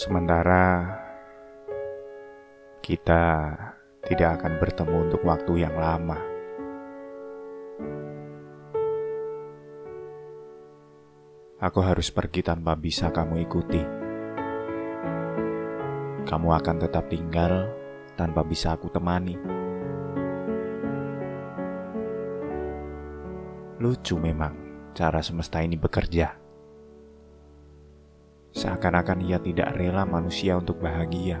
Sementara kita tidak akan bertemu untuk waktu yang lama. Aku harus pergi tanpa bisa kamu ikuti. Kamu akan tetap tinggal tanpa bisa aku temani. Lucu memang cara semesta ini bekerja. Seakan-akan ia tidak rela manusia untuk bahagia.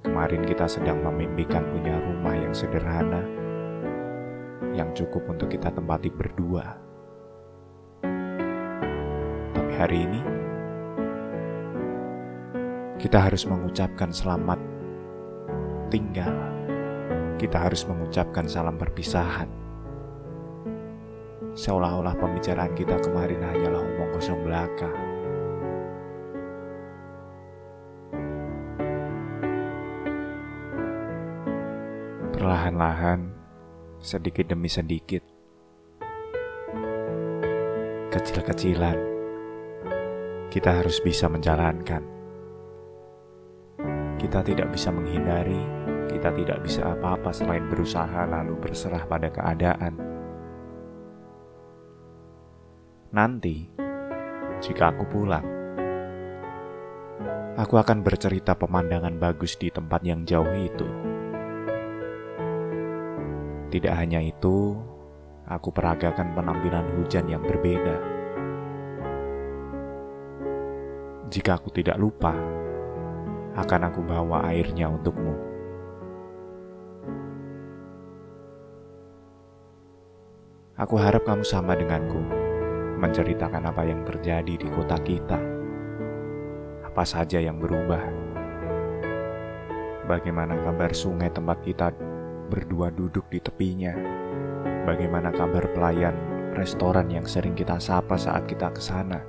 Kemarin kita sedang memimpikan punya rumah yang sederhana, yang cukup untuk kita tempati berdua. Tapi hari ini, kita harus mengucapkan selamat tinggal. Kita harus mengucapkan salam perpisahan. Seolah-olah pembicaraan kita kemarin hanyalah omong kosong belaka. Perlahan-lahan, sedikit demi sedikit, kecil-kecilan, kita harus bisa menjalankan. Kita tidak bisa menghindari, kita tidak bisa apa-apa selain berusaha lalu berserah pada keadaan. Nanti, jika aku pulang, aku akan bercerita pemandangan bagus di tempat yang jauh itu. Tidak hanya itu, aku peragakan penampilan hujan yang berbeda. Jika aku tidak lupa, akan aku bawa airnya untukmu. Aku harap kamu sama denganku, menceritakan apa yang terjadi di kota kita. Apa saja yang berubah. Bagaimana kabar sungai tempat kita berdua duduk di tepinya. Bagaimana kabar pelayan restoran yang sering kita sapa saat kita ke sana?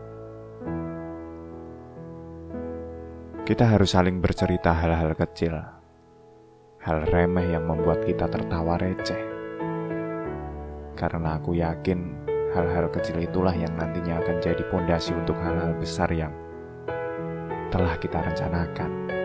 Kita harus saling bercerita hal-hal kecil, hal remeh yang membuat kita tertawa receh. Karena aku yakin hal-hal kecil itulah yang nantinya akan jadi pondasi untuk hal-hal besar yang telah kita rencanakan.